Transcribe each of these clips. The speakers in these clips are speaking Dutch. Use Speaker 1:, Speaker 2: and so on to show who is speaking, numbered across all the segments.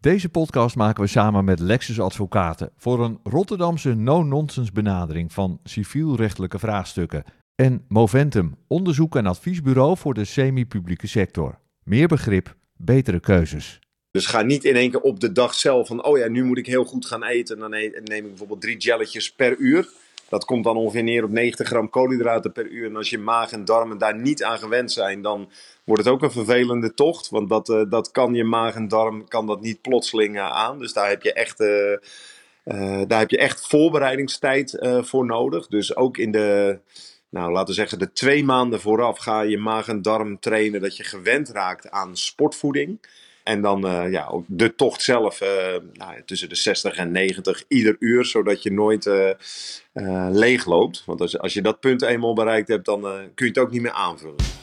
Speaker 1: Deze podcast maken we samen met Lexus Advocaten voor een Rotterdamse no-nonsense benadering van civielrechtelijke vraagstukken. En Moventum, onderzoek en adviesbureau voor de semi-publieke sector. Meer begrip, betere keuzes.
Speaker 2: Dus ga niet in één keer op de dag zelf van, oh ja, nu moet ik heel goed gaan eten. Dan neem ik bijvoorbeeld drie jelletjes per uur. Dat komt dan ongeveer neer op 90 gram koolhydraten per uur. En als je maag en darmen daar niet aan gewend zijn, dan wordt het ook een vervelende tocht. Want dat, uh, dat kan je maag en darm kan dat niet plotseling uh, aan. Dus daar heb je echt, uh, daar heb je echt voorbereidingstijd voor nodig. Dus ook in de, nou, laten we zeggen, de twee maanden vooraf ga je maag en darm trainen. Dat je gewend raakt aan sportvoeding. En dan uh, ja, de tocht zelf uh, nou, tussen de 60 en 90 ieder uur, zodat je nooit uh, leeg loopt. Want als, als je dat punt eenmaal bereikt hebt, dan kun je het ook niet meer aanvullen.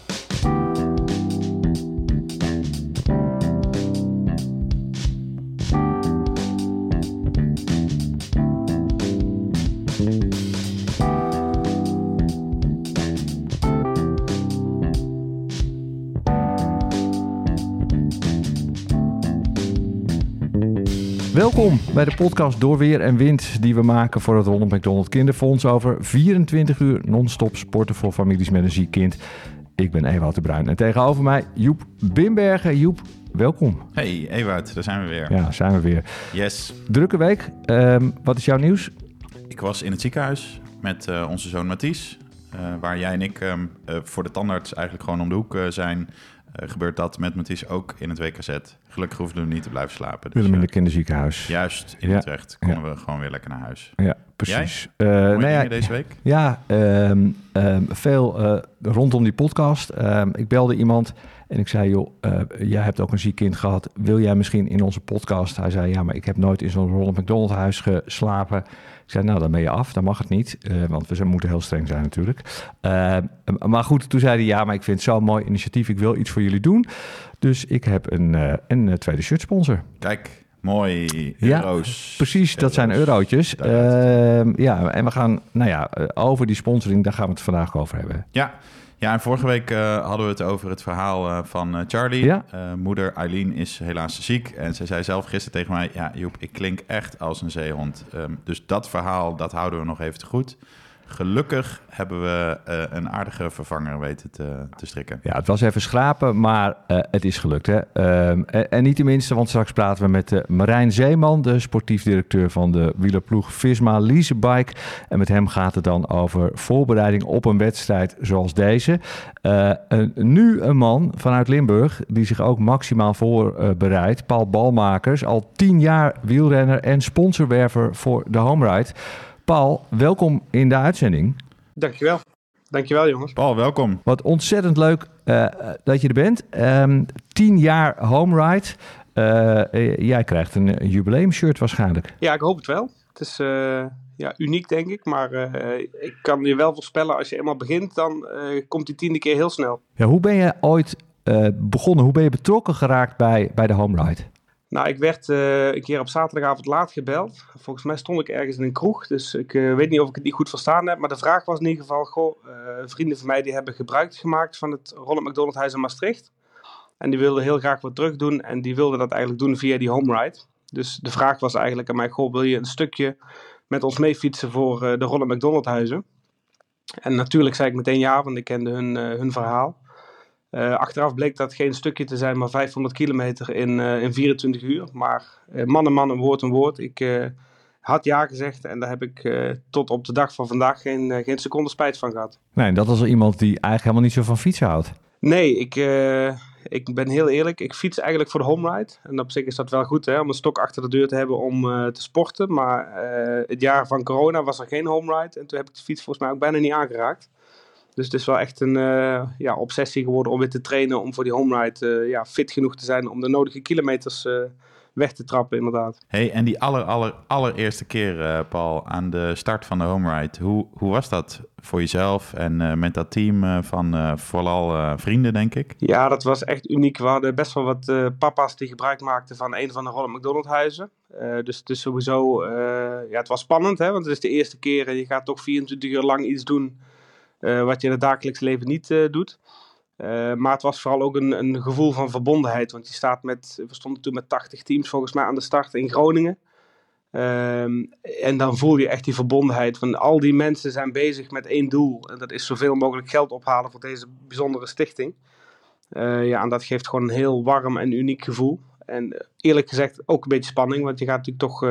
Speaker 1: Welkom bij de podcast Door Weer en Wind die we maken voor het Ronald McDonald Kinderfonds over 24 uur non-stop sporten voor families met een ziek kind. Ik ben Ewout de Bruin en tegenover mij Joep Bimbergen. Joep, welkom.
Speaker 3: Hey Ewout, daar zijn we weer.
Speaker 1: Ja, zijn we weer.
Speaker 3: Yes.
Speaker 1: Drukke week. Um, wat is jouw nieuws?
Speaker 3: Ik was in het ziekenhuis met uh, onze zoon Mathies. Uh, waar jij en ik um, uh, voor de tandarts eigenlijk gewoon om de hoek zijn gebeurt dat met Mathies ook in het WKZ. Gelukkig hoeven we niet te blijven slapen.
Speaker 1: Dus, Willem in de kinderziekenhuis.
Speaker 3: Juist, in. Utrecht konden we gewoon weer lekker naar huis.
Speaker 1: Ja, precies.
Speaker 3: Uh, nou ja, deze week?
Speaker 1: Ja, um, um, veel uh, rondom die podcast. Um, ik belde iemand en ik zei, joh, jij hebt ook een ziek kind gehad. Wil jij misschien in onze podcast? Hij zei, ja, maar ik heb nooit in zo'n Ronald McDonald huis geslapen. Ik zei, nou, dan ben je af. Dan mag het niet. Want we moeten heel streng zijn natuurlijk. Maar goed, toen zei hij, ja, maar ik vind het zo'n mooi initiatief. Ik wil iets voor jullie doen. Dus ik heb een, uh, een tweede shirt sponsor.
Speaker 3: Kijk, mooi.
Speaker 1: Euro's. Ja, precies, dat zijn eurotjes. ja, en we gaan, nou ja, over die sponsoring, daar gaan we het vandaag over hebben.
Speaker 3: Ja. Ja, en vorige week uh, hadden we het over het verhaal uh, van Charlie.
Speaker 1: Ja.
Speaker 3: moeder Eileen is helaas ziek. En ze zei zelf gisteren tegen mij... Ja, Joep, ik klink echt als een zeehond. Um, dus dat verhaal, dat houden we nog even te goed. Gelukkig hebben we uh, een aardige vervanger weten te, te, strikken.
Speaker 1: Ja, het was even schrapen, maar uh, het is gelukt. Hè? Um, en, en, niet tenminste, want straks praten we met uh, Marijn Zeeman, de sportief directeur van de wielerploeg Visma Leasebike. En met hem gaat het dan over voorbereiding op een wedstrijd zoals deze. nu een man vanuit Limburg die zich ook maximaal voorbereidt. Paul Balmakers, al tien jaar wielrenner en sponsorwerver voor de Home Ride. Paul, welkom in de uitzending.
Speaker 4: Dankjewel. Dankjewel, jongens.
Speaker 3: Paul, welkom.
Speaker 1: Wat ontzettend leuk uh, dat je er bent. Um, tien jaar home ride. Uh, jij krijgt een, een jubileumshirt waarschijnlijk.
Speaker 4: Ja, ik hoop het wel. Het is uh, ja, uniek, denk ik. Maar ik kan je wel voorspellen, als je eenmaal begint, dan komt die tiende keer heel snel.
Speaker 1: Ja, hoe ben je ooit begonnen? Hoe ben je betrokken geraakt bij, bij de home ride?
Speaker 4: Nou, ik werd uh, een keer op zaterdagavond laat gebeld. Volgens mij stond ik ergens in een kroeg, dus ik uh, weet niet of ik het niet goed verstaan heb. Maar de vraag was in ieder geval, goh, uh, vrienden van mij die hebben gebruik gemaakt van het Ronald McDonald Huis in Maastricht. En die wilden heel graag wat terug doen en die wilden dat eigenlijk doen via die home ride. Dus de vraag was eigenlijk aan mij, goh, wil je een stukje met ons mee fietsen voor de Ronald McDonald Huizen? En natuurlijk zei ik meteen ja, want ik kende hun, hun verhaal. Uh, achteraf bleek dat geen stukje te zijn, maar 500 kilometer in, uh, in 24 uur. Maar uh, man en man, een woord een woord. Ik had ja gezegd en daar heb ik tot op de dag van vandaag geen, geen seconde spijt van gehad.
Speaker 1: Nee, dat was iemand die eigenlijk helemaal niet zo van fietsen houdt.
Speaker 4: Nee, ik, ik ben heel eerlijk. Ik fiets eigenlijk voor de home ride. En op zich is dat wel goed hè, om een stok achter de deur te hebben om te sporten. Maar het jaar van corona was er geen home ride. En toen heb ik de fiets volgens mij ook bijna niet aangeraakt. Dus het is wel echt een uh, ja, obsessie geworden om weer te trainen. Om voor die home ride uh, ja, fit genoeg te zijn om de nodige kilometers uh, weg te trappen, inderdaad.
Speaker 3: Hey, en die aller, aller, allereerste keer, Paul, aan de start van de home ride. Hoe, hoe was dat voor jezelf en met dat team van vooral vrienden, denk ik?
Speaker 4: Ja, dat was echt uniek. We hadden best wel wat papa's die gebruik maakten van een van de Ronald McDonald huizen. dus het is sowieso, ja, het was spannend, hè, want het is de eerste keer en je gaat toch 24 uur lang iets doen... Uh, wat je in het dagelijks leven niet uh, doet. maar het was vooral ook een, een gevoel van verbondenheid. Want je staat met, we stonden toen met 80 teams volgens mij aan de start in Groningen. Ehm, en dan voel je echt die verbondenheid van al die mensen zijn bezig met één doel. En dat is zoveel mogelijk geld ophalen voor deze bijzondere stichting. Ja, en dat geeft gewoon een heel warm en uniek gevoel. En eerlijk gezegd ook een beetje spanning, want je gaat natuurlijk toch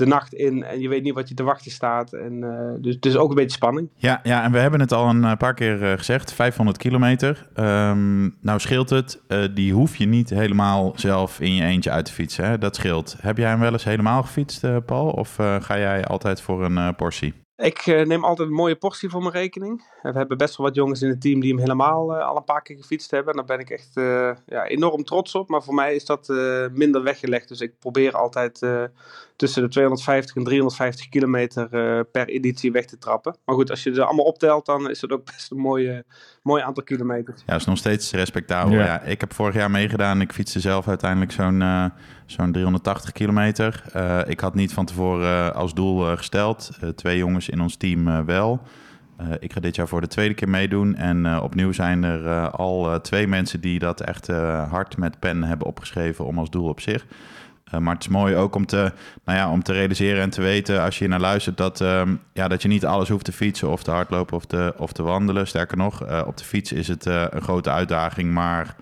Speaker 4: de nacht in en je weet niet wat je te wachten staat. En, uh, dus, dus ook een beetje spanning.
Speaker 3: Ja, ja, en we hebben het al een paar keer gezegd, 500 kilometer. Um, nou scheelt het, die hoef je niet helemaal zelf in je eentje uit te fietsen. Hè? Dat scheelt. Heb jij hem wel eens helemaal gefietst, Paul? Of ga jij altijd voor een portie?
Speaker 4: Ik neem altijd een mooie portie voor mijn rekening. We hebben best wel wat jongens in het team die hem helemaal uh, al een paar keer gefietst hebben. En daar ben ik echt uh, ja, enorm trots op. Maar voor mij is dat minder weggelegd. Dus ik probeer altijd tussen de 250 en 350 kilometer per editie weg te trappen. Maar goed, als je ze allemaal optelt, dan is het ook best een mooie, mooi aantal kilometers.
Speaker 3: Ja, is nog steeds respectabel. Ja. ja. ik heb vorig jaar meegedaan. Ik fietste zelf uiteindelijk zo'n zo'n 380 kilometer. ik had niet van tevoren als doel gesteld. twee jongens in ons team uh, wel. Uh, ik ga dit jaar voor de tweede keer meedoen. En uh, opnieuw zijn er al twee mensen die dat echt hard met pen hebben opgeschreven om als doel op zich. Maar het is mooi ook om te, nou ja, om te realiseren en te weten als je naar luistert dat, ehm, ja, dat je niet alles hoeft te fietsen of te hardlopen of te, of te wandelen. Sterker nog, op de fiets is het een grote uitdaging, maar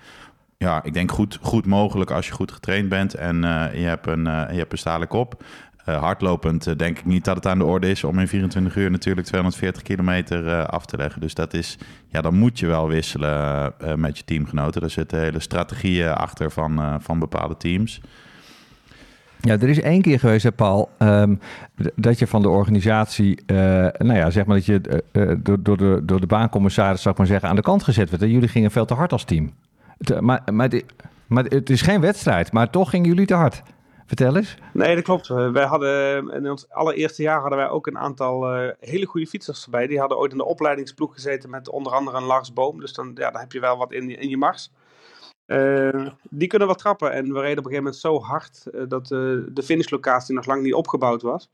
Speaker 3: ja, ik denk goed, goed mogelijk als je goed getraind bent en je, hebt een, je hebt een stalen kop. Hardlopend denk ik niet dat het aan de orde is om in 24 uur natuurlijk 240 kilometer af te leggen. Dus dat is, ja, dan moet je wel wisselen met je teamgenoten. Er zitten hele strategieën achter van, van bepaalde teams.
Speaker 1: Ja, er is één keer geweest, Paul, um, dat je van de organisatie, nou ja, zeg maar dat je door, door, de, door de baancommissaris, zou ik maar zeggen, aan de kant gezet werd. En jullie gingen veel te hard als team. maar, maar, het is geen wedstrijd, maar toch gingen jullie te hard. Vertel eens.
Speaker 4: Nee, dat klopt. Wij hadden in ons allereerste jaar hadden wij ook een aantal hele goede fietsers erbij. Die hadden ooit in de opleidingsploeg gezeten met onder andere een Lars Boom. Dus dan, ja, heb je wel wat in, in je mars. Uh, die kunnen wat trappen. En we reden op een gegeven moment zo hard uh, dat de finishlocatie nog lang niet opgebouwd was.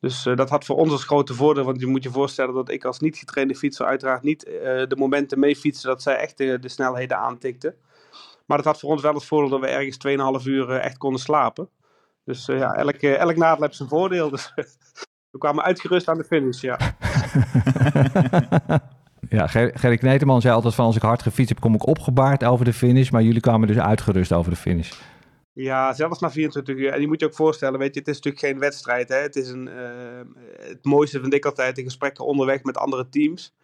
Speaker 4: Dus dat had voor ons als grote voordeel. Want je moet je voorstellen dat ik als niet getrainde fietser uiteraard niet de momenten mee fietsen dat zij echt de, de snelheden aantikten. Maar dat had voor ons wel het voordeel dat we ergens 2,5 uur echt konden slapen. Dus ja, elk, elk nadeel heeft zijn voordeel. Dus we kwamen uitgerust aan de finish, ja.
Speaker 1: ja, Gerrit Kneteman zei altijd van als ik hard gefietst heb, kom ik opgebaard over de finish. Maar jullie kwamen dus uitgerust over de finish.
Speaker 4: Ja, zelfs na 24 uur. En je moet je ook voorstellen, weet je, het is natuurlijk geen wedstrijd. Hè? Het is een, uh, het mooiste vind ik altijd de gesprekken onderweg met andere teams.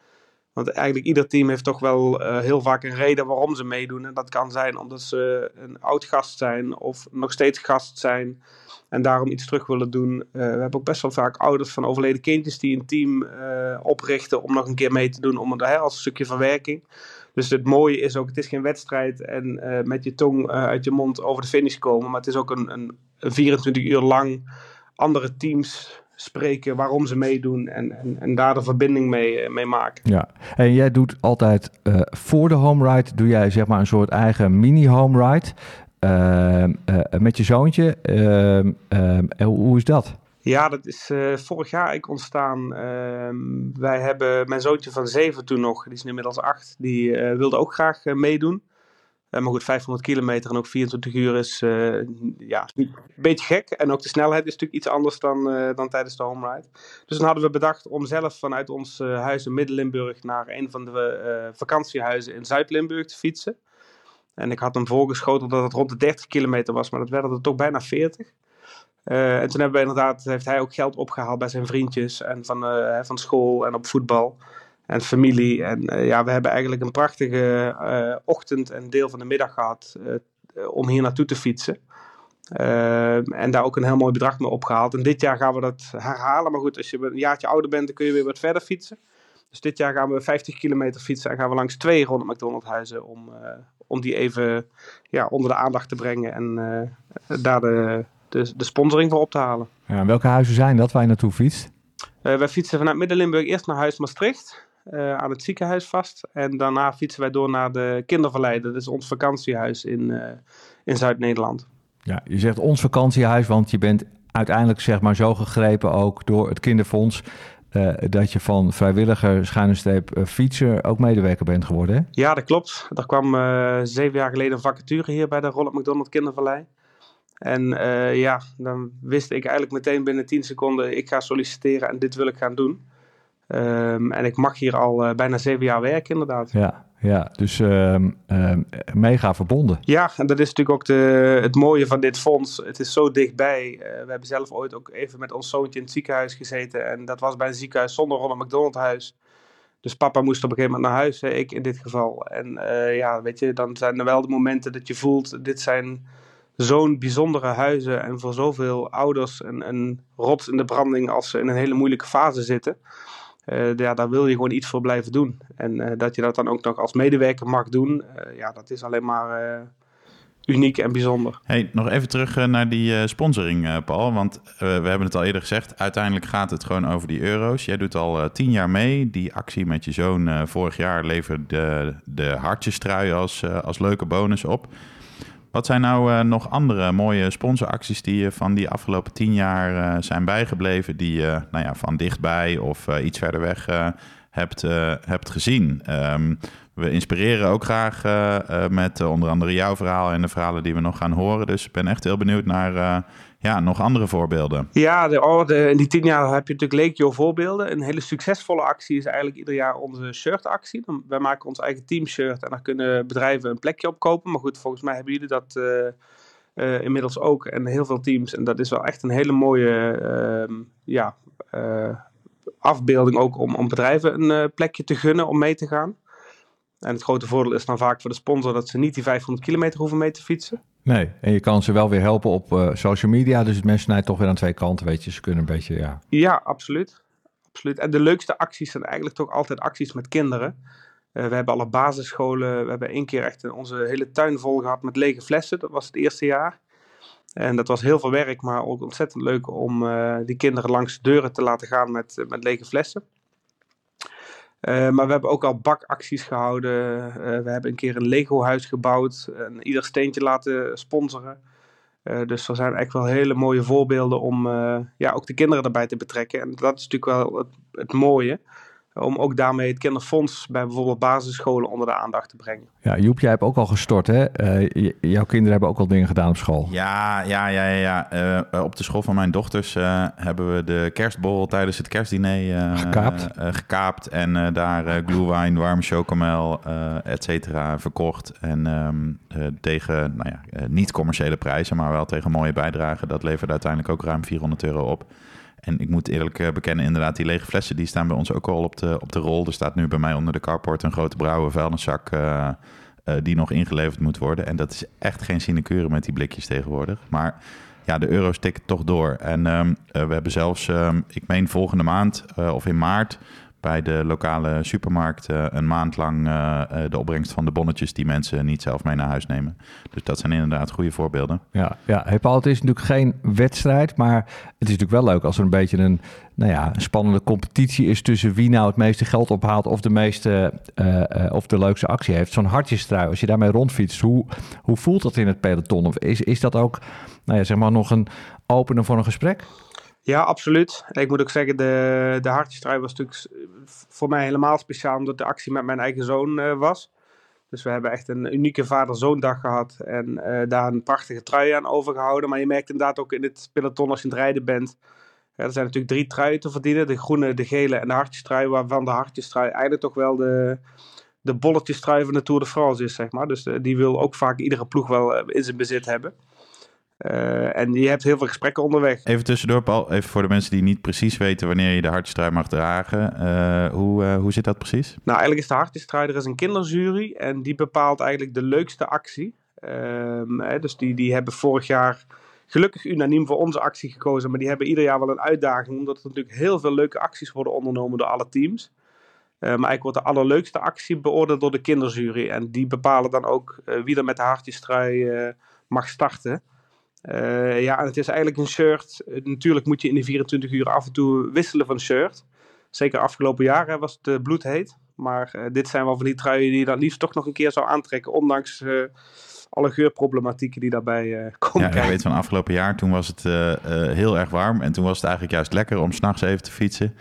Speaker 4: Want eigenlijk ieder team heeft toch wel uh, heel vaak een reden waarom ze meedoen. En dat kan zijn omdat ze een oud gast zijn of nog steeds gast zijn. En daarom iets terug willen doen. Uh, we hebben ook best wel vaak ouders van overleden kindjes die een team uh, oprichten om nog een keer mee te doen om hè, als een stukje verwerking. Dus het mooie is ook, het is geen wedstrijd en met je tong uit je mond over de finish komen. Maar het is ook een, een, een 24 uur lang andere teams spreken waarom ze meedoen en, en, en daar de verbinding mee, eh, mee maken.
Speaker 1: Ja, en jij doet altijd voor de home ride, doe jij zeg maar een soort eigen mini-home ride uh, met je zoontje. Ehm, ehm, hoe is dat?
Speaker 4: Ja, dat is vorig jaar eigenlijk ontstaan. Ehm, wij hebben mijn zoontje van zeven toen nog, die is inmiddels acht, die wilde ook graag meedoen. Maar goed, 500 kilometer en ook 24 uur is ja, een beetje gek. En ook de snelheid is natuurlijk iets anders dan, dan tijdens de home ride. Dus dan hadden we bedacht om zelf vanuit ons huis in Midden-Limburg naar een van de vakantiehuizen in Zuid-Limburg te fietsen. En ik had hem voorgeschoten dat het rond de 30 kilometer was, maar dat werden er toch bijna 40. en toen hebben we inderdaad, heeft hij ook geld opgehaald bij zijn vriendjes en van, van school en op voetbal en familie. En uh, ja, we hebben eigenlijk een prachtige ochtend en deel van de middag gehad om hier naartoe te fietsen. en daar ook een heel mooi bedrag mee opgehaald. En dit jaar gaan we dat herhalen. Maar goed, als je een jaartje ouder bent, dan kun je weer wat verder fietsen. Dus dit jaar gaan we 50 kilometer fietsen en gaan we langs twee ronde McDonald's huizen om, om die even ja, onder de aandacht te brengen en daar de, de, de, sponsoring voor op te halen.
Speaker 1: Ja, welke huizen zijn dat waar je naartoe fietst?
Speaker 4: wij fietsen vanuit Midden-Limburg eerst naar Huis Maastricht. Uh, aan het ziekenhuis vast. En daarna fietsen wij door naar de kinderverleider. Dat is ons vakantiehuis in, uh, in Zuid-Nederland.
Speaker 1: Ja, je zegt ons vakantiehuis, want je bent uiteindelijk zeg maar zo gegrepen ook door het kinderfonds. Dat je van vrijwilliger schuine streep fietser ook medewerker bent geworden. Hè?
Speaker 4: Ja, dat klopt. Er kwam zeven jaar geleden een vacature hier bij de Ronald McDonald Kindervallei. En ja, dan wist ik eigenlijk meteen binnen 10 seconden, ik ga solliciteren en dit wil ik gaan doen. Ehm, en ik mag hier al bijna zeven jaar werken inderdaad.
Speaker 1: Ja, ja, dus um, mega verbonden.
Speaker 4: Ja, en dat is natuurlijk ook de, het mooie van dit fonds. Het is zo dichtbij. Uh, we hebben zelf ooit ook even met ons zoontje in het ziekenhuis gezeten. En dat was bij een ziekenhuis zonder Ronald McDonald huis. Dus papa moest op een gegeven moment naar huis, ik in dit geval. En uh, ja, weet je, dan zijn er wel de momenten dat je voelt, dit zijn zo'n bijzondere huizen. En voor zoveel ouders een, een rots in de branding als ze in een hele moeilijke fase zitten. Uh, ja, daar wil je gewoon iets voor blijven doen. En uh, dat je dat dan ook nog als medewerker mag doen, uh, ja, dat is alleen maar uniek en bijzonder.
Speaker 3: Hey, nog even terug naar die sponsoring, Paul. Want we hebben het al eerder gezegd, uiteindelijk gaat het gewoon over die euro's. Jij doet al tien jaar mee. Die actie met je zoon vorig jaar leverde de, de hartjestrui als, als leuke bonus op. Wat zijn nou uh, nog andere mooie sponsoracties die je van die afgelopen tien jaar uh, zijn bijgebleven, die je nou ja, van dichtbij of iets verder weg hebt, hebt gezien? Um, we inspireren ook graag met onder andere jouw verhaal en de verhalen die we nog gaan horen. Dus ik ben echt heel benieuwd naar ja, nog andere voorbeelden?
Speaker 4: Ja, de, oh, in die tien jaar heb je natuurlijk Leekjo voorbeelden. Een hele succesvolle actie is eigenlijk ieder jaar onze shirtactie. Wij maken ons eigen teamshirt en daar kunnen bedrijven een plekje op kopen. Maar goed, volgens mij hebben jullie dat uh, uh, inmiddels ook en heel veel teams. En dat is wel echt een hele mooie uh, ja, eh, afbeelding ook om, om bedrijven een plekje te gunnen om mee te gaan. En het grote voordeel is dan vaak voor de sponsor dat ze niet die 500 kilometer hoeven mee te fietsen.
Speaker 1: Nee, en je kan ze wel weer helpen op uh, social media. Dus het mensen snijdt toch weer aan twee kanten, weet je. Ze kunnen een beetje, ja.
Speaker 4: Ja, absoluut. absoluut. En de leukste acties zijn eigenlijk toch altijd acties met kinderen. Uh, we hebben alle basisscholen. We hebben één keer echt onze hele tuin vol gehad met lege flessen. Dat was het eerste jaar. En dat was heel veel werk, maar ook ontzettend leuk om uh, die kinderen langs de deuren te laten gaan met, met lege flessen. Uh, maar we hebben ook al bakacties gehouden. Uh, we hebben een keer een Lego-huis gebouwd. En ieder steentje laten sponsoren. Uh, dus er zijn echt wel hele mooie voorbeelden om ja, ook de kinderen erbij te betrekken. En dat is natuurlijk wel het, het mooie om ook daarmee het kinderfonds bij bijvoorbeeld basisscholen onder de aandacht te brengen.
Speaker 1: Ja, Joep, jij hebt ook al gestort, hè? Uh, jouw kinderen hebben ook al dingen gedaan op school.
Speaker 3: Ja, ja, ja, ja. ja. Uh, op de school van mijn dochters uh, hebben we de kerstbol tijdens het kerstdiner
Speaker 1: gekaapt.
Speaker 3: gekaapt en daar glühwein, warme chocomel, et cetera, verkocht. En um, tegen, nou ja, niet commerciële prijzen, maar wel tegen mooie bijdragen. Dat leverde uiteindelijk ook ruim 400 euro op. En ik moet eerlijk eh, bekennen, inderdaad, die lege flessen die staan bij ons ook al op de, op de rol. Er staat nu bij mij onder de carport een grote brouwe vuilniszak uh, uh, die nog ingeleverd moet worden. En dat is echt geen sinecure met die blikjes tegenwoordig. Maar ja, de euro's tikken toch door. En um, we hebben zelfs, um, ik meen volgende maand of in maart bij de lokale supermarkt uh, een maand lang uh, de opbrengst van de bonnetjes die mensen niet zelf mee naar huis nemen. Dus dat zijn inderdaad goede voorbeelden.
Speaker 1: Ja, ja het is natuurlijk geen wedstrijd, maar het is natuurlijk wel leuk als er een beetje een, nou ja, spannende competitie is tussen wie nou het meeste geld ophaalt of de meeste of de leukste actie heeft. Zo'n hartjestrui, als je daarmee rondfietst, hoe, hoe voelt dat in het peloton? Of is, is dat ook, nou ja, zeg maar nog een opener voor een gesprek?
Speaker 4: Ja, absoluut. Ik moet ook zeggen, de, de hartjestrui was natuurlijk voor mij helemaal speciaal, omdat de actie met mijn eigen zoon uh, was. Dus we hebben echt een unieke vader-zoondag gehad en uh, daar een prachtige trui aan overgehouden. Maar je merkt inderdaad ook in het peloton als je in het rijden bent. Er zijn natuurlijk drie truien te verdienen. De groene, de gele en de hartjestrui. Waarvan de hartjestrui eigenlijk toch wel de, de bolletjestrui van de Tour de France is, zeg maar. Dus uh, die wil ook vaak iedere ploeg wel in zijn bezit hebben. Uh, en je hebt heel veel gesprekken onderweg.
Speaker 3: Even tussendoor, Paul. Even voor de mensen die niet precies weten wanneer je de hartjestrui mag dragen. Uh, hoe, uh, hoe zit dat precies?
Speaker 4: Nou, eigenlijk is de hartjestrui, er is een kinderjury. En die bepaalt eigenlijk de leukste actie. Um, hè, dus die, die hebben vorig jaar gelukkig unaniem voor onze actie gekozen. Maar die hebben ieder jaar wel een uitdaging. Omdat er natuurlijk heel veel leuke acties worden ondernomen door alle teams. maar eigenlijk wordt de allerleukste actie beoordeeld door de kinderjury. En die bepalen dan ook wie er met de hartjestrui mag starten. Uh, ja, en het is eigenlijk een shirt. Uh, natuurlijk moet je in die 24 uur af en toe wisselen van shirt. Zeker afgelopen jaren was het uh, bloedheet. Maar dit zijn wel van die truien die je dan liefst toch nog een keer zou aantrekken. Ondanks alle geurproblematieken die daarbij komen
Speaker 3: Ja, ik weet van afgelopen jaar, toen was het heel erg warm. En toen was het eigenlijk juist lekker om s'nachts even te fietsen.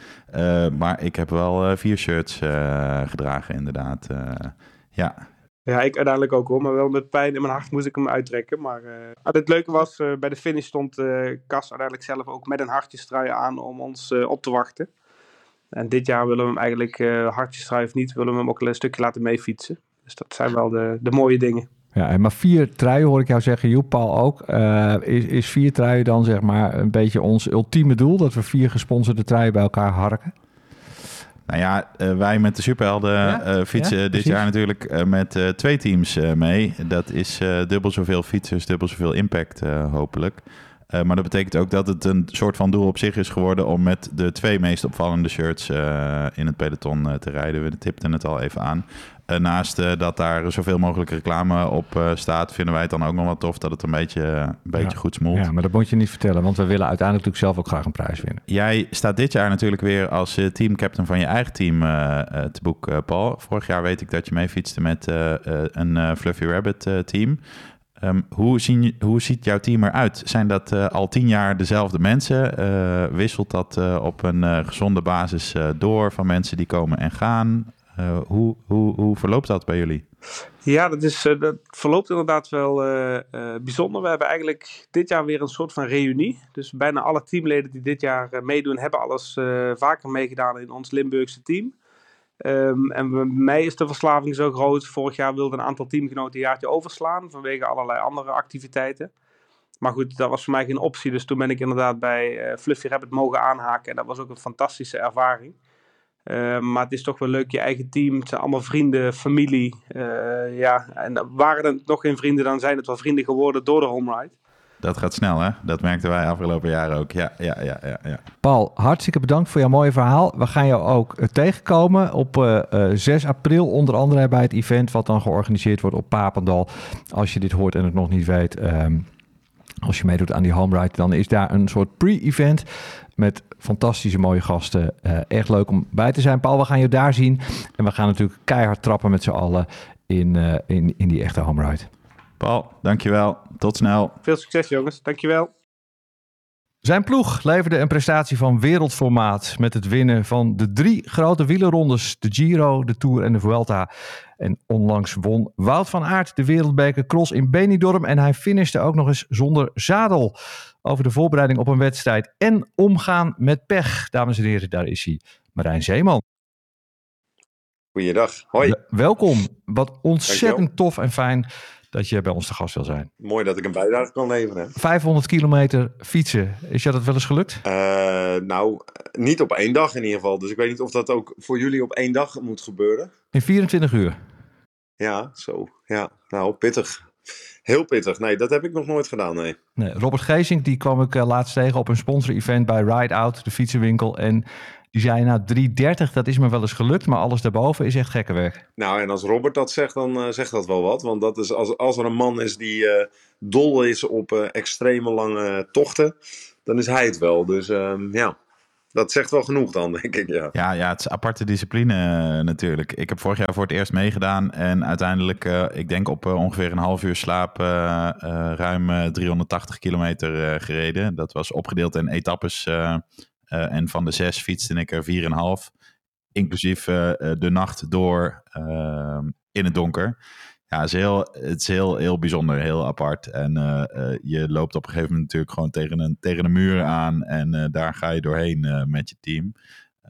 Speaker 3: maar ik heb wel vier shirts gedragen, inderdaad. ja,
Speaker 4: ja, ik uiteindelijk ook hoor. Maar wel met pijn in mijn hart moest ik hem uittrekken. Maar uh, het leuke was, uh, bij de finish stond uh, Cas uiteindelijk zelf ook met een hartjestrui aan om ons op te wachten. En dit jaar willen we hem eigenlijk, hartjestrui of niet, willen we hem ook een stukje laten meefietsen. Dus dat zijn wel de, de mooie dingen.
Speaker 1: Ja, maar vier truien hoor ik jou zeggen, Joep, Paul ook. is, is vier truien dan zeg maar een beetje ons ultieme doel? Dat we vier gesponsorde truien bij elkaar harken?
Speaker 3: Nou ja, uh, wij met de Superhelden uh, fietsen ja, dit jaar natuurlijk uh, met twee teams mee. Dat is dubbel zoveel fietsers, dubbel zoveel impact hopelijk. maar dat betekent ook dat het een soort van doel op zich is geworden om met de twee meest opvallende shirts in het peloton te rijden. We tipten het al even aan. Naast uh, dat daar zoveel mogelijk reclame op uh, staat, vinden wij het dan ook nog wel tof dat het een beetje, een beetje
Speaker 1: ja.
Speaker 3: goed smolt.
Speaker 1: Ja, maar dat moet je niet vertellen, want we willen uiteindelijk natuurlijk zelf ook graag een prijs winnen.
Speaker 3: Jij staat dit jaar natuurlijk weer als teamcaptain van je eigen team te boek, Paul. Vorig jaar weet ik dat je mee fietste met een Fluffy Rabbit team. Um, hoe, zien, hoe ziet jouw team eruit? Zijn dat al tien jaar dezelfde mensen? wisselt dat op een gezonde basis door van mensen die komen en gaan? Uh, hoe, hoe, hoe verloopt dat bij jullie?
Speaker 4: Ja, dat, is, uh, dat verloopt inderdaad wel uh, bijzonder. We hebben eigenlijk dit jaar weer een soort van reunie. Dus bijna alle teamleden die dit jaar meedoen, hebben alles vaker meegedaan in ons Limburgse team. Um, en bij mij is de verslaving zo groot. Vorig jaar wilden een aantal teamgenoten een jaartje overslaan vanwege allerlei andere activiteiten. Maar goed, dat was voor mij geen optie. Dus toen ben ik inderdaad bij Fluffy Rabbit mogen aanhaken. En dat was ook een fantastische ervaring. Uh, maar het is toch wel leuk, je eigen team. Het zijn allemaal vrienden, familie. Uh, ja, en waren er nog geen vrienden, dan zijn het wel vrienden geworden door de home ride.
Speaker 3: Dat gaat snel, hè? Dat merkten wij afgelopen jaren ook. Ja, ja, ja, ja, ja.
Speaker 1: Paul, hartstikke bedankt voor jouw mooie verhaal. We gaan jou ook uh, tegenkomen op uh, uh, 6 april, onder andere bij het event wat dan georganiseerd wordt op Papendal. Als je dit hoort en het nog niet weet, um, als je meedoet aan die home ride, dan is daar een soort pre-event met fantastische mooie gasten. Uh, echt leuk om bij te zijn. Paul, we gaan je daar zien. En we gaan natuurlijk keihard trappen met z'n allen in, uh, in, in die echte home ride.
Speaker 3: Paul, dankjewel. Tot snel.
Speaker 4: Veel succes jongens. Dankjewel.
Speaker 1: Zijn ploeg leverde een prestatie van wereldformaat met het winnen van de drie grote wielerrondes, de Giro, de Tour en de Vuelta. En onlangs won Wout van Aert de wereldbeker cross in Benidorm en hij finishte ook nog eens zonder zadel. Over de voorbereiding op een wedstrijd en omgaan met pech. Dames en heren, daar is hij, Marijn Zeeman.
Speaker 2: Goeiedag, hoi.
Speaker 1: welkom, wat ontzettend tof en fijn dat je bij ons te gast wil zijn.
Speaker 2: Mooi dat ik een bijdrage kan leveren.
Speaker 1: 500 kilometer fietsen, is je dat wel eens gelukt?
Speaker 2: Uh, nou, niet op één dag in ieder geval. Dus ik weet niet of dat ook voor jullie op één dag moet gebeuren.
Speaker 1: In 24 uur?
Speaker 2: Ja, zo. Ja, nou, pittig. Heel pittig. Nee, dat heb ik nog nooit gedaan, nee.
Speaker 1: nee Robert Geesink, die kwam ik uh, laatst tegen op een sponsor-event bij Ride Out, de fietsenwinkel. En die zei, nou 330, dat is me wel eens gelukt, maar alles daarboven is echt gekke werk.
Speaker 2: Nou, en als Robert dat zegt, dan uh, zegt dat wel wat. Want dat is, als, als er een man is die uh, dol is op uh, extreme lange tochten, dan is hij het wel. Dus ehm, ja, dat zegt wel genoeg dan, denk ik. Ja,
Speaker 3: ja, ja het is aparte discipline natuurlijk. Ik heb vorig jaar voor het eerst meegedaan en uiteindelijk, ik denk op ongeveer een half uur slaap, ruim 380 kilometer gereden. Dat was opgedeeld in etappes uh, en van de zes fietste ik er 4,5. Inclusief uh, de nacht door uh, in het donker. Ja, het is heel, het is heel, heel bijzonder, heel apart. En je loopt op een gegeven moment natuurlijk gewoon tegen een, tegen een muur aan. En daar ga je doorheen met je team.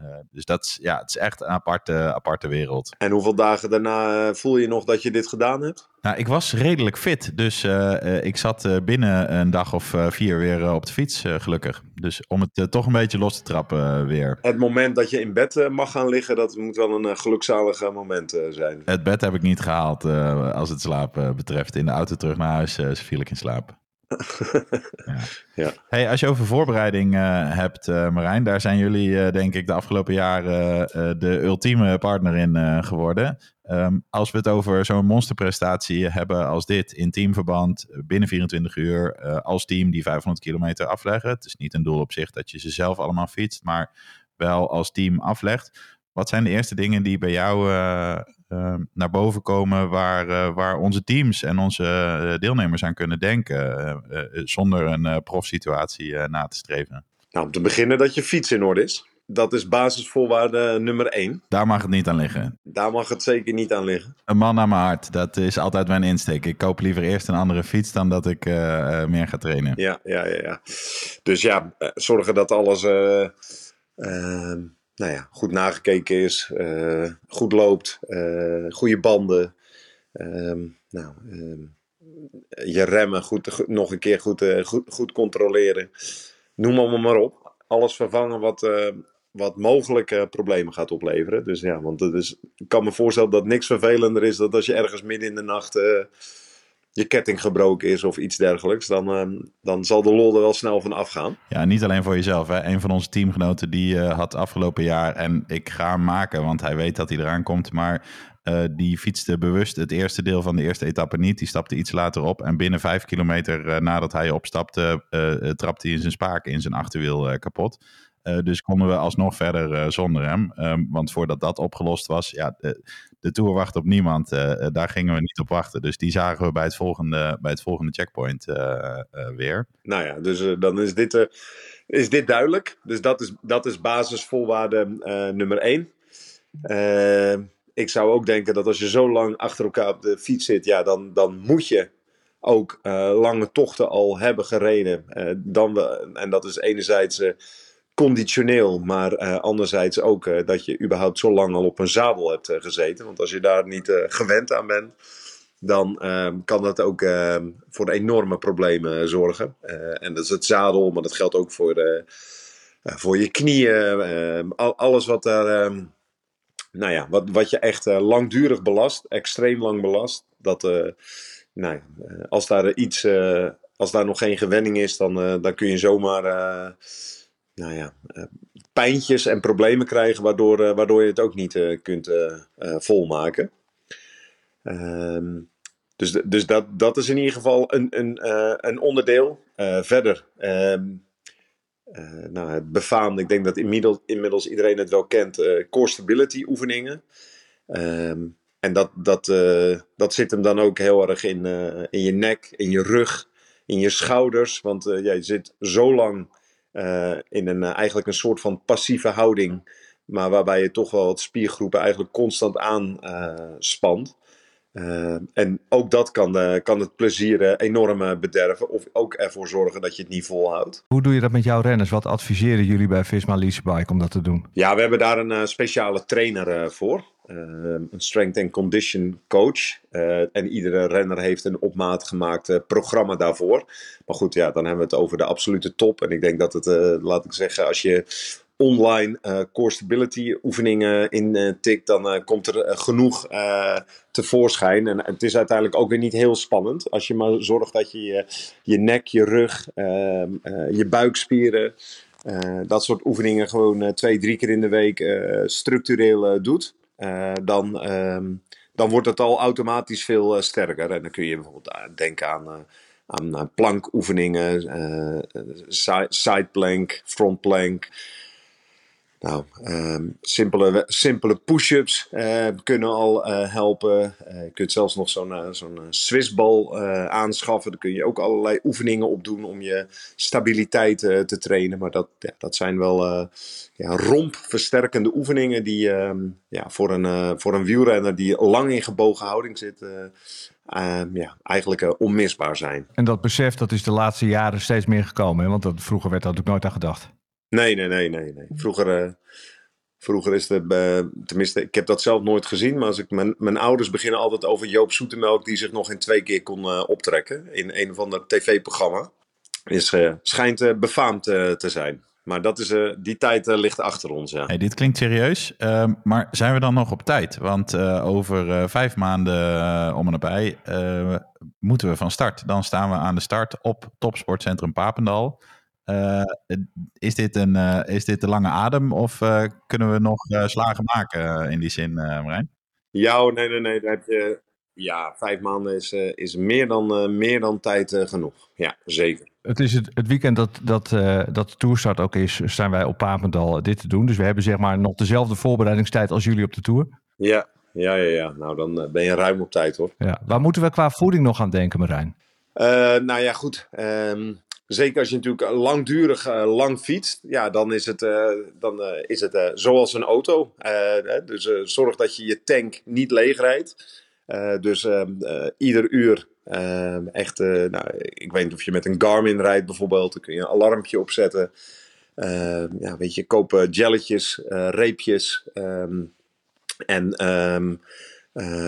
Speaker 3: Uh, dus dat is, ja, het is echt een aparte, aparte wereld.
Speaker 2: En hoeveel dagen daarna voel je nog dat je dit gedaan hebt?
Speaker 3: Nou, ik was redelijk fit. Dus uh, uh, ik zat binnen een dag of vier weer op de fiets, gelukkig. Dus om het toch een beetje los te trappen weer.
Speaker 2: Het moment dat je in bed mag gaan liggen, dat moet wel een gelukzalig moment zijn.
Speaker 3: Het bed heb ik niet gehaald als het slapen betreft. In de auto terug naar huis viel ik in slaap. Ja. ja. Hey, als je over voorbereiding uh, hebt, uh, Marijn, daar zijn jullie uh, denk ik de afgelopen jaren de ultieme partner in geworden. Um, als we het over zo'n monsterprestatie hebben als dit, in teamverband, binnen 24 uur, als team die 500 kilometer afleggen. Het is niet een doel op zich dat je ze zelf allemaal fietst, maar wel als team aflegt. Wat zijn de eerste dingen die bij jou ehm, naar boven komen waar, waar onze teams en onze deelnemers aan kunnen denken. zonder een profsituatie na te streven.
Speaker 2: Nou, om te beginnen dat je fiets in orde is. Dat is basisvoorwaarde nummer één.
Speaker 3: Daar mag het niet aan liggen.
Speaker 2: Daar mag het zeker niet aan liggen.
Speaker 3: Een man naar mijn hart, dat is altijd mijn insteek. Ik koop liever eerst een andere fiets dan dat ik uh, meer ga trainen.
Speaker 2: Ja, ja, ja. ja. Dus ja, eh, zorgen dat alles uh, nou ja, goed nagekeken is, goed loopt, goede banden. Ehm, nou, ehm, je remmen goed, nog een keer goed, goed, goed controleren. Noem allemaal maar op. Alles vervangen wat, wat mogelijke problemen gaat opleveren. Dus ja, want het is, ik kan me voorstellen dat niks vervelender is dan als je ergens midden in de nacht je ketting gebroken is of iets dergelijks. Dan, uh, dan zal de lol er wel snel van afgaan.
Speaker 3: Ja, niet alleen voor jezelf. Hè. Een van onze teamgenoten die uh, had afgelopen jaar, en ik ga hem maken, want hij weet dat hij eraan komt, maar uh, die fietste bewust het eerste deel van de eerste etappe niet. Die stapte iets later op. En binnen vijf kilometer uh, nadat hij opstapte, uh, trapte hij in zijn spaken in zijn achterwiel kapot. Uh, dus konden we alsnog verder uh, zonder hem. Um, want voordat dat opgelost was, ja, de, de Tour wacht op niemand. Uh, daar gingen we niet op wachten. Dus die zagen we bij het volgende, bij het volgende checkpoint weer.
Speaker 2: Nou ja, dus dan is dit, is dit duidelijk. Dus dat is, dat is basisvoorwaarde nummer één. ik zou ook denken dat als je zo lang achter elkaar op de fiets zit, ja, dan, dan moet je ook lange tochten al hebben gereden. dan we, en dat is enerzijds conditioneel, maar uh, anderzijds ook uh, dat je überhaupt zo lang al op een zadel hebt uh, gezeten. Want als je daar niet gewend aan bent, dan ehm, kan dat ook ehm, voor enorme problemen zorgen. en dat is het zadel, maar dat geldt ook voor, voor je knieën. Ehm, al, alles wat daar, nou ja, wat, wat je echt langdurig belast, extreem lang belast. Dat, nou als daar iets, als daar nog geen gewenning is, dan, dan kun je zomaar nou ja, uh, pijntjes en problemen krijgen, waardoor, uh, waardoor je het ook niet uh, kunt volmaken. Um, dus dus dat, dat is in ieder geval een, een, een onderdeel. verder, um, nou, het befaamde, ik denk dat inmiddels, inmiddels iedereen het wel kent, core stability oefeningen. Um, en dat, dat, dat zit hem dan ook heel erg in, in je nek, in je rug, in je schouders. Want ja, je zit zo lang uh, in een, uh, eigenlijk een soort van passieve houding. Maar waarbij je toch wel het spiergroepen eigenlijk constant aanspant. Uh, en ook dat kan, kan het plezier enorm bederven. Of ook ervoor zorgen dat je het niet volhoudt.
Speaker 1: Hoe doe je dat met jouw renners? Wat adviseren jullie bij Visma Leasebike om dat te doen?
Speaker 2: Ja, we hebben daar een speciale trainer voor. een strength and condition coach. en iedere renner heeft een op maat gemaakt programma daarvoor. Maar goed, ja, dan hebben we het over de absolute top. En ik denk dat het, laat ik zeggen, als je online uh, core stability oefeningen in uh, tikt, dan komt er genoeg tevoorschijn. En het is uiteindelijk ook weer niet heel spannend. Als je maar zorgt dat je je, je nek, je rug, ehm, je buikspieren, dat soort oefeningen gewoon twee, drie keer in de week structureel doet. dan, ehm, dan wordt het al automatisch veel sterker. En dan kun je bijvoorbeeld denken aan aan plankoefeningen, uh, side plank, front plank. Nou, um, simpele, simpele push-ups uh, kunnen al uh, helpen. Uh, je kunt zelfs nog zo'n zo'n Swissbal aanschaffen. Daar kun je ook allerlei oefeningen op doen om je stabiliteit te trainen. Maar dat, ja, dat zijn wel ja, rompversterkende oefeningen die ehm, ja, voor, een, voor een wielrenner die lang in gebogen houding zit, Ehm, ja, eigenlijk onmisbaar zijn.
Speaker 1: En dat besef dat is de laatste jaren steeds meer gekomen, hè? want dat, vroeger werd daar natuurlijk nooit aan gedacht.
Speaker 2: Nee, nee, nee, nee. nee. Vroeger, uh, vroeger is het, uh, tenminste, ik heb dat zelf nooit gezien, maar als ik, mijn, mijn ouders beginnen altijd over Joop Zoetemelk, die zich nog in twee keer kon optrekken in een of ander tv-programma. Is, schijnt befaamd te zijn. Maar dat is, uh, die tijd ligt achter ons, ja.
Speaker 3: Hey, dit klinkt serieus, uh, maar zijn we dan nog op tijd? Want eh, over vijf maanden om en nabij moeten we van start. Dan staan we aan de start op Topsportcentrum Papendal. Is, dit een, is dit de lange adem of kunnen we nog slagen maken in die zin, Marijn?
Speaker 2: Ja, oh, nee, nee, nee. Dan heb je, ja, vijf maanden is, is meer, dan, meer dan tijd genoeg. Ja, zeker.
Speaker 1: Het is het, het weekend dat, dat, uh, dat de tourstart ook is, zijn wij op Papendal dit te doen. Dus we hebben zeg maar nog dezelfde voorbereidingstijd als jullie op de tour.
Speaker 2: Ja, ja, ja, ja. Nou, dan ben je ruim op tijd hoor.
Speaker 1: Ja. Waar moeten we qua voeding nog aan denken, Marijn?
Speaker 2: nou ja, goed. Ehm, zeker als je natuurlijk langdurig lang fietst, ja, dan is het, dan, is het zoals een auto. dus zorg dat je je tank niet leeg rijdt. dus ehm, ieder uur Ehm, echt, uh, nou, ik weet niet of je met een Garmin rijdt bijvoorbeeld. Dan kun je een alarmpje opzetten. Uh, ja, weet je, koop jelletjes, uh, reepjes. Um, en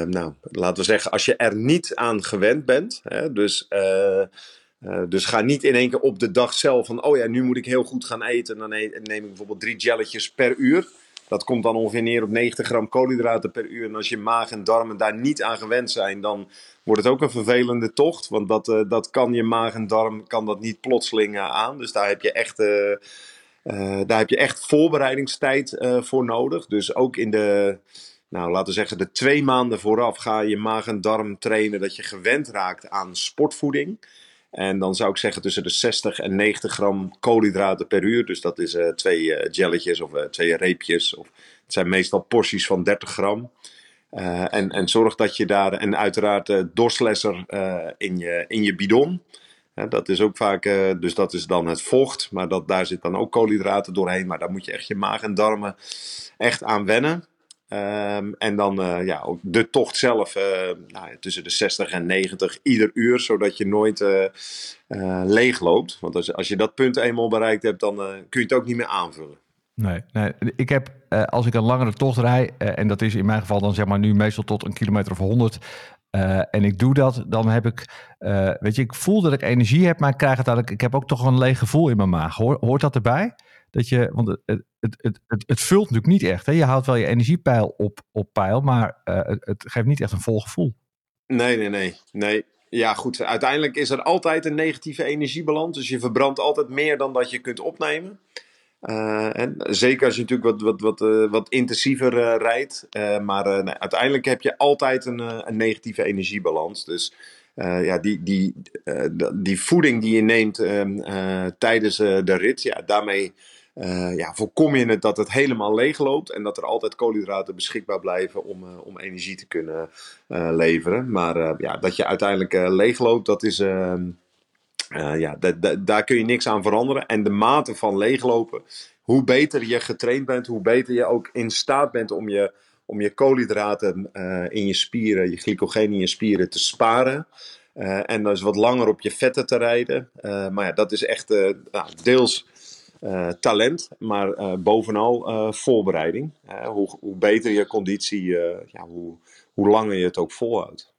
Speaker 2: nou, laten we zeggen, als je er niet aan gewend bent. Hè, dus, eh, dus ga niet in één keer op de dag zelf van... Oh ja, nu moet ik heel goed gaan eten. Dan neem ik bijvoorbeeld drie jelletjes per uur. Dat komt dan ongeveer neer op 90 gram koolhydraten per uur. En als je maag en darmen daar niet aan gewend zijn, dan wordt het ook een vervelende tocht. Want dat, uh, dat kan je maag en darm kan dat niet plotseling uh, aan. Dus daar heb je echt, uh, daar heb je echt voorbereidingstijd voor nodig. Dus ook in de, nou, laten we zeggen, de twee maanden vooraf ga je maag en darm trainen. Dat je gewend raakt aan sportvoeding. En dan zou ik zeggen tussen de 60 en 90 gram koolhydraten per uur. Dus dat is uh, twee uh, jelletjes of uh, twee reepjes. Of, het zijn meestal porties van 30 gram. en, en zorg dat je daar, en uiteraard dorslesser in, je, in je bidon. dat is ook vaak, dus dat is dan het vocht. Maar dat, daar zit dan ook koolhydraten doorheen. Maar daar moet je echt je maag en darmen echt aan wennen. Um, en dan uh, ja, de tocht zelf uh, nou, tussen de 60 en 90 ieder uur, zodat je nooit uh, leeg loopt. Want als, als je dat punt eenmaal bereikt hebt, dan kun je het ook niet meer aanvullen.
Speaker 1: Nee, nee. ik heb als ik een langere tocht rij, en dat is in mijn geval dan zeg maar nu meestal tot een kilometer of 100, en ik doe dat, dan heb ik, weet je, ik voel dat ik energie heb, maar ik krijg het eigenlijk, ik heb ook toch een leeg gevoel in mijn maag. hoort dat erbij? Dat je, want het, het, het, het, het vult natuurlijk niet echt. Hè? Je houdt wel je energiepeil op, op peil, maar uh, het, geeft niet echt een vol gevoel.
Speaker 2: Nee, nee, nee. nee. Ja, goed. Uiteindelijk is er altijd een negatieve energiebalans. Dus je verbrandt altijd meer dan dat je kunt opnemen. Uh, en zeker als je natuurlijk wat, wat, wat, uh, wat intensiever rijdt. maar uiteindelijk heb je altijd een, een negatieve energiebalans. Dus ja, die, die, die voeding die je neemt ehm, tijdens de rit, ja, daarmee uh, ja, voorkom je het dat het helemaal leeg loopt en dat er altijd koolhydraten beschikbaar blijven om, uh, om energie te kunnen uh, leveren. Maar ja, dat je uiteindelijk leeg loopt, dat is, ehm, ja, daar kun je niks aan veranderen. En de mate van leeglopen, hoe beter je getraind bent, hoe beter je ook in staat bent om je, om je koolhydraten in je spieren, je glycogeen in je spieren te sparen. en dus wat langer op je vetten te rijden. maar ja, dat is echt nou, deels talent, maar uh, bovenal uh, voorbereiding. Hoe, hoe, beter je conditie, ja, hoe, hoe langer je het ook volhoudt.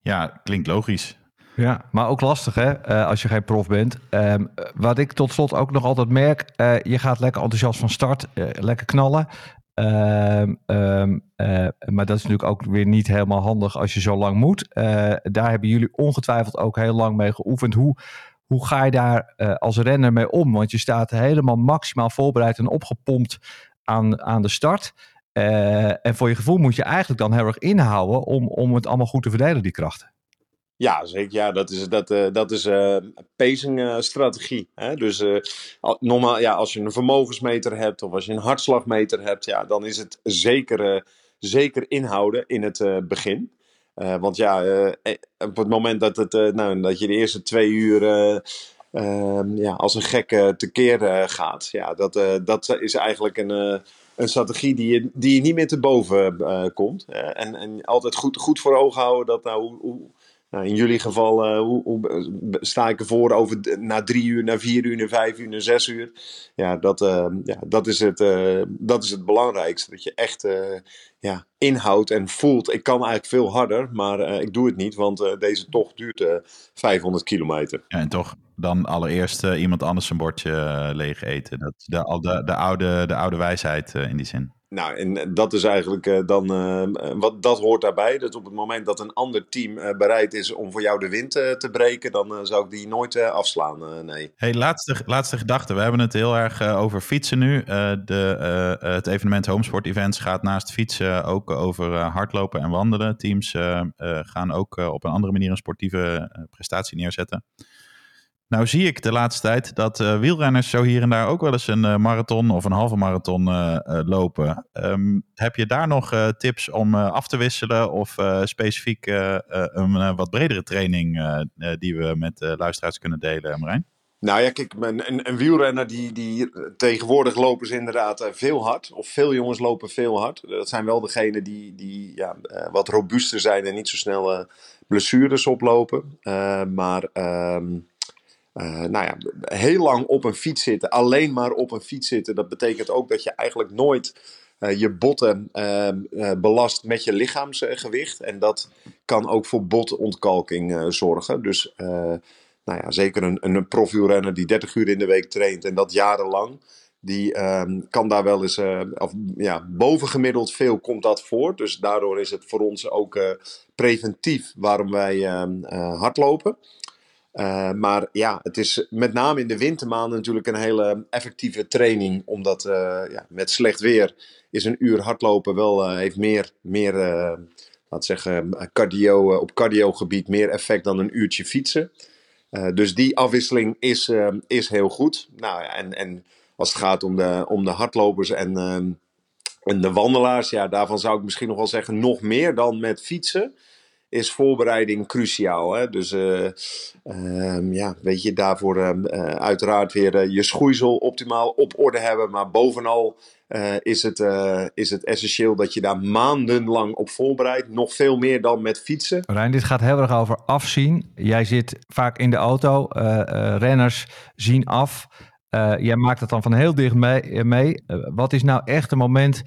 Speaker 3: Ja, klinkt logisch.
Speaker 1: Ja, maar ook lastig hè, als je geen prof bent. Um, wat ik tot slot ook nog altijd merk, je gaat lekker enthousiast van start, lekker knallen. Um, um, maar dat is natuurlijk ook weer niet helemaal handig als je zo lang moet. daar hebben jullie ongetwijfeld ook heel lang mee geoefend. Hoe, hoe ga je daar uh, als renner mee om? Want je staat helemaal maximaal voorbereid en opgepompt aan, aan de start. Uh, en voor je gevoel moet je eigenlijk dan heel erg inhouden om, om het allemaal goed te verdelen, die krachten.
Speaker 2: Ja, zeker. Ja, dat is, dat, uh, dat is pacing-strategie. dus normaal, ja, als je een vermogensmeter hebt of als je een hartslagmeter hebt, ja, dan is het zeker, zeker inhouden in het begin. Uh, want ja, uh, op het moment dat, het, nou, dat je de eerste twee uur ehm, ja, als een gek tekeer gaat, ja, dat, dat is eigenlijk een, een strategie die je, die je niet meer te boven komt. en, en altijd goed, goed voor ogen houden dat nou, hoe nou, in jullie geval, uh, hoe, sta ik ervoor over na drie uur, na vier uur, na vijf uur, na zes uur? Ja, dat, uh, ja, dat, is, het, uh, dat is het belangrijkste. Dat je echt ja, inhoudt en voelt. Ik kan eigenlijk veel harder, maar ik doe het niet, want deze tocht duurt 500 kilometer.
Speaker 3: Ja, en toch dan allereerst iemand anders een bordje leeg eten. Dat, de, de, de, oude, de oude wijsheid in die zin.
Speaker 2: Nou, en dat is eigenlijk uh, dan, uh, wat, dat hoort daarbij. Dat op het moment dat een ander team bereid is om voor jou de wind te breken, dan zou ik die nooit afslaan, nee.
Speaker 3: Hey, laatste, laatste gedachte. We hebben het heel erg over fietsen nu. de, het evenement Homesport Events gaat naast fietsen ook over hardlopen en wandelen. Teams gaan ook op een andere manier een sportieve prestatie neerzetten. Nou zie ik de laatste tijd dat uh, wielrenners zo hier en daar ook wel eens een uh, marathon of een halve marathon uh, lopen. Um, heb je daar nog tips om af te wisselen of specifiek een wat bredere training die we met luisteraars kunnen delen, Marijn?
Speaker 2: Nou ja, kijk, een, een, wielrenner die, die tegenwoordig lopen ze inderdaad veel hard. Of veel jongens lopen veel hard. Dat zijn wel degenen die, die ja, wat robuuster zijn en niet zo snel blessures oplopen. maar... Uh, nou ja, heel lang op een fiets zitten, alleen maar op een fiets zitten, dat betekent ook dat je eigenlijk nooit uh, je botten uh, belast met je lichaamsgewicht. En dat kan ook voor botontkalking zorgen. Dus nou ja, zeker een, een profielrenner die 30 uur in de week traint en dat jarenlang. Die ehm, kan daar wel eens, of, ja, bovengemiddeld veel komt dat voor. Dus daardoor is het voor ons ook preventief waarom wij ehm, hardlopen. Uh, maar ja, het is met name in de wintermaanden natuurlijk een hele effectieve training. Omdat uh, ja, met slecht weer is een uur hardlopen wel uh, heeft meer, meer laat zeggen, cardio, op cardiogebied meer effect dan een uurtje fietsen. dus die afwisseling is, is heel goed. Nou, en, en als het gaat om de, om de hardlopers en, en de wandelaars, ja, daarvan zou ik misschien nog wel zeggen nog meer dan met fietsen is voorbereiding cruciaal. Hè? Dus uh, um, ja, weet je, daarvoor uh, uiteraard weer uh, je schoeisel optimaal op orde hebben. Maar bovenal is, het, is het essentieel dat je daar maandenlang op voorbereidt. Nog veel meer dan met fietsen.
Speaker 1: Rijn, dit gaat heel erg over afzien. Jij zit vaak in de auto. renners zien af. jij maakt het dan van heel dicht mee. mee. wat is nou echt een moment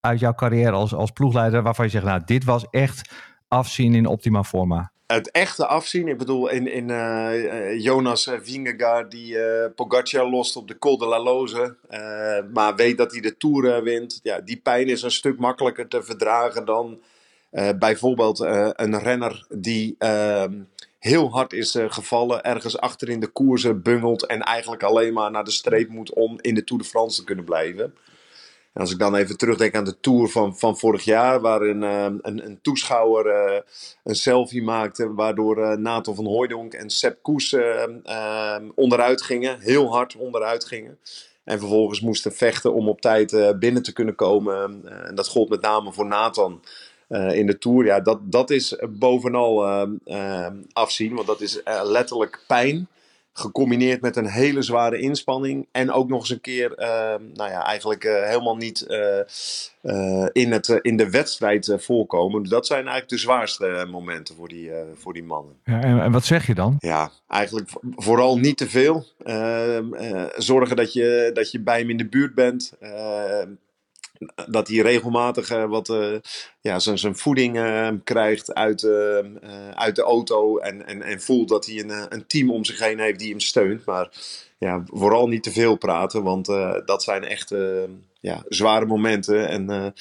Speaker 1: uit jouw carrière als, als ploegleider waarvan je zegt, nou, dit was echt afzien in optima forma?
Speaker 2: Het echte afzien, ik bedoel in, in uh, Jonas Vingegaard die uh, lost op de Col de la Loze, maar weet dat hij de Tour wint. Ja, die pijn is een stuk makkelijker te verdragen dan bijvoorbeeld een renner die ehm, heel hard is gevallen, ergens achter in de koersen bungelt en eigenlijk alleen maar naar de streep moet om in de Tour de France te kunnen blijven. En als ik dan even terugdenk aan de tour van, van vorig jaar, waarin uh, een, een toeschouwer uh, een selfie maakte, waardoor uh, Nathan van Hooijdonk en Sepp Koes onderuit gingen, heel hard onderuit gingen. En vervolgens moesten vechten om op tijd binnen te kunnen komen. en dat gold met name voor Nathan. in de Tour, ja, dat, dat is bovenal afzien, want dat is letterlijk pijn gecombineerd met een hele zware inspanning. En ook nog eens een keer, uh, nou ja, eigenlijk uh, helemaal niet uh, in, het, in de wedstrijd voorkomen. Dat zijn eigenlijk de zwaarste momenten voor die, voor die mannen.
Speaker 1: Ja, en, en, wat zeg je dan?
Speaker 2: Ja, eigenlijk vooral niet te veel. Ehm, zorgen dat je, dat je bij hem in de buurt bent. Ehm, dat hij regelmatig uh, wat uh, ja, zijn, zijn voeding uh, krijgt uit, uit de auto. En, en, en voelt dat hij een, een team om zich heen heeft die hem steunt. Maar ja, vooral niet te veel praten, want dat zijn echt ja, zware momenten. En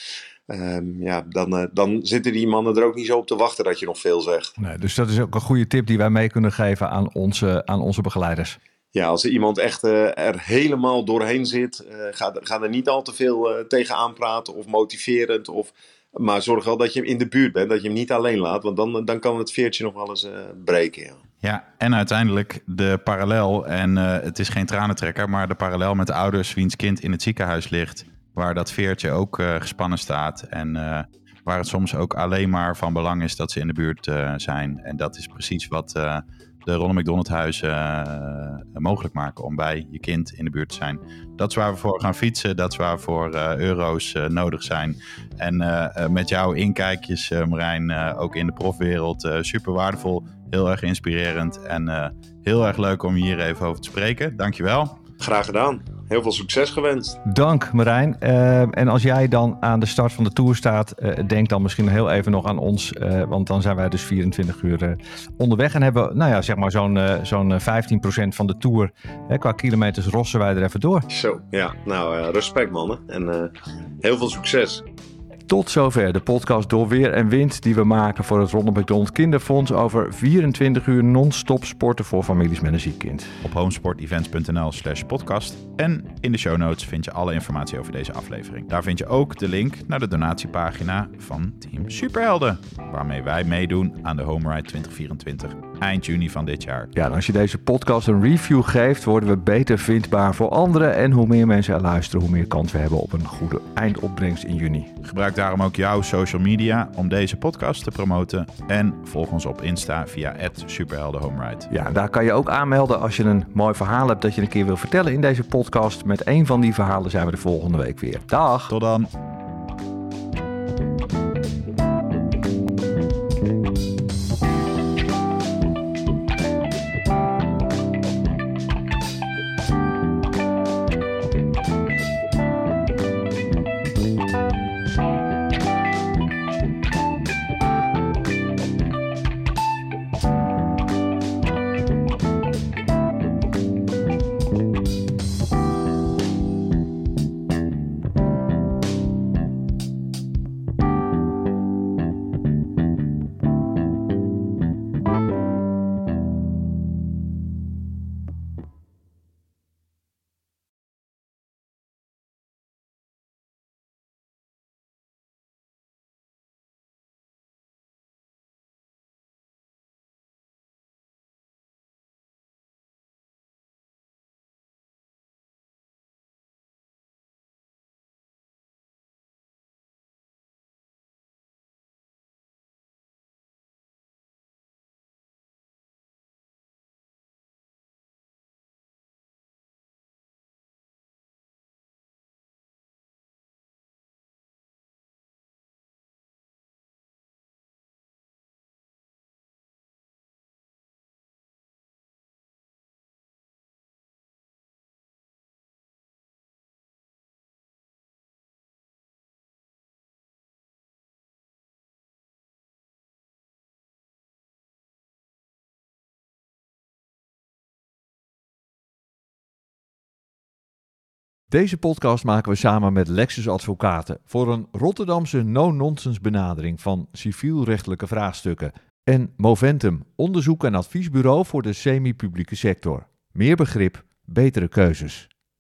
Speaker 2: um, ja, dan, dan zitten die mannen er ook niet zo op te wachten dat je nog veel zegt.
Speaker 1: Nee, dus dat is ook een goede tip die wij mee kunnen geven aan onze, aan onze begeleiders
Speaker 2: ja, als er iemand echt uh, er helemaal doorheen zit, uh, ga, ga er niet al te veel uh, tegen aanpraten of motiverend. Of, maar zorg wel dat je in de buurt bent, dat je hem niet alleen laat. Want dan, dan kan het veertje nog wel eens breken. Ja.
Speaker 3: ja, en uiteindelijk de parallel, en het is geen tranentrekker, maar de parallel met de ouders wiens kind in het ziekenhuis ligt. Waar dat veertje ook gespannen staat. En waar het soms ook alleen maar van belang is dat ze in de buurt zijn. En dat is precies wat de Ronald McDonald huizen uh, mogelijk maken om bij je kind in de buurt te zijn. Dat is waar we voor gaan fietsen, dat is waar we voor uh, euro's uh, nodig zijn. En met jouw inkijkjes, Marijn, ook in de profwereld, super waardevol, heel erg inspirerend en heel erg leuk om hier even over te spreken. Dankjewel.
Speaker 2: Graag gedaan heel veel succes gewenst.
Speaker 1: Dank Marijn. Uh, en als jij dan aan de start van de Tour staat, uh, denk dan misschien heel even nog aan ons. Uh, want dan zijn wij dus 24 uur onderweg. En hebben nou ja, zeg maar zo'n zo'n 15% van de Tour. qua kilometers rossen wij er even door.
Speaker 2: Zo, ja. Nou, respect mannen. En heel veel succes.
Speaker 1: Tot zover de podcast Door Weer en Wind die we maken voor het Ronald McDonald Kinderfonds over 24 uur non-stop sporten voor families met een ziek kind.
Speaker 3: Op homesportevents.nl slash podcast en in de show notes vind je alle informatie over deze aflevering. Daar vind je ook de link naar de donatiepagina van Team Superhelden, waarmee wij meedoen aan de Home Ride 2024 eind juni van dit jaar.
Speaker 1: Ja, en als je deze podcast een review geeft, worden we beter vindbaar voor anderen. En hoe meer mensen er luisteren, hoe meer kans we hebben op een goede eindopbrengst in juni.
Speaker 3: Gebruik daarom ook jouw social media om deze podcast te promoten. En volg ons op Insta via @superheldenhomeride.
Speaker 1: Ja, daar kan je ook aanmelden als je een mooi verhaal hebt dat je een keer wil vertellen in deze podcast. Met een van die verhalen zijn we de volgende week weer. Dag!
Speaker 3: Tot dan.
Speaker 1: Deze podcast maken we samen met Lexus Advocaten voor een Rotterdamse no-nonsense benadering van civielrechtelijke vraagstukken. En Moventum, onderzoek en adviesbureau voor de semi-publieke sector. Meer begrip, betere keuzes.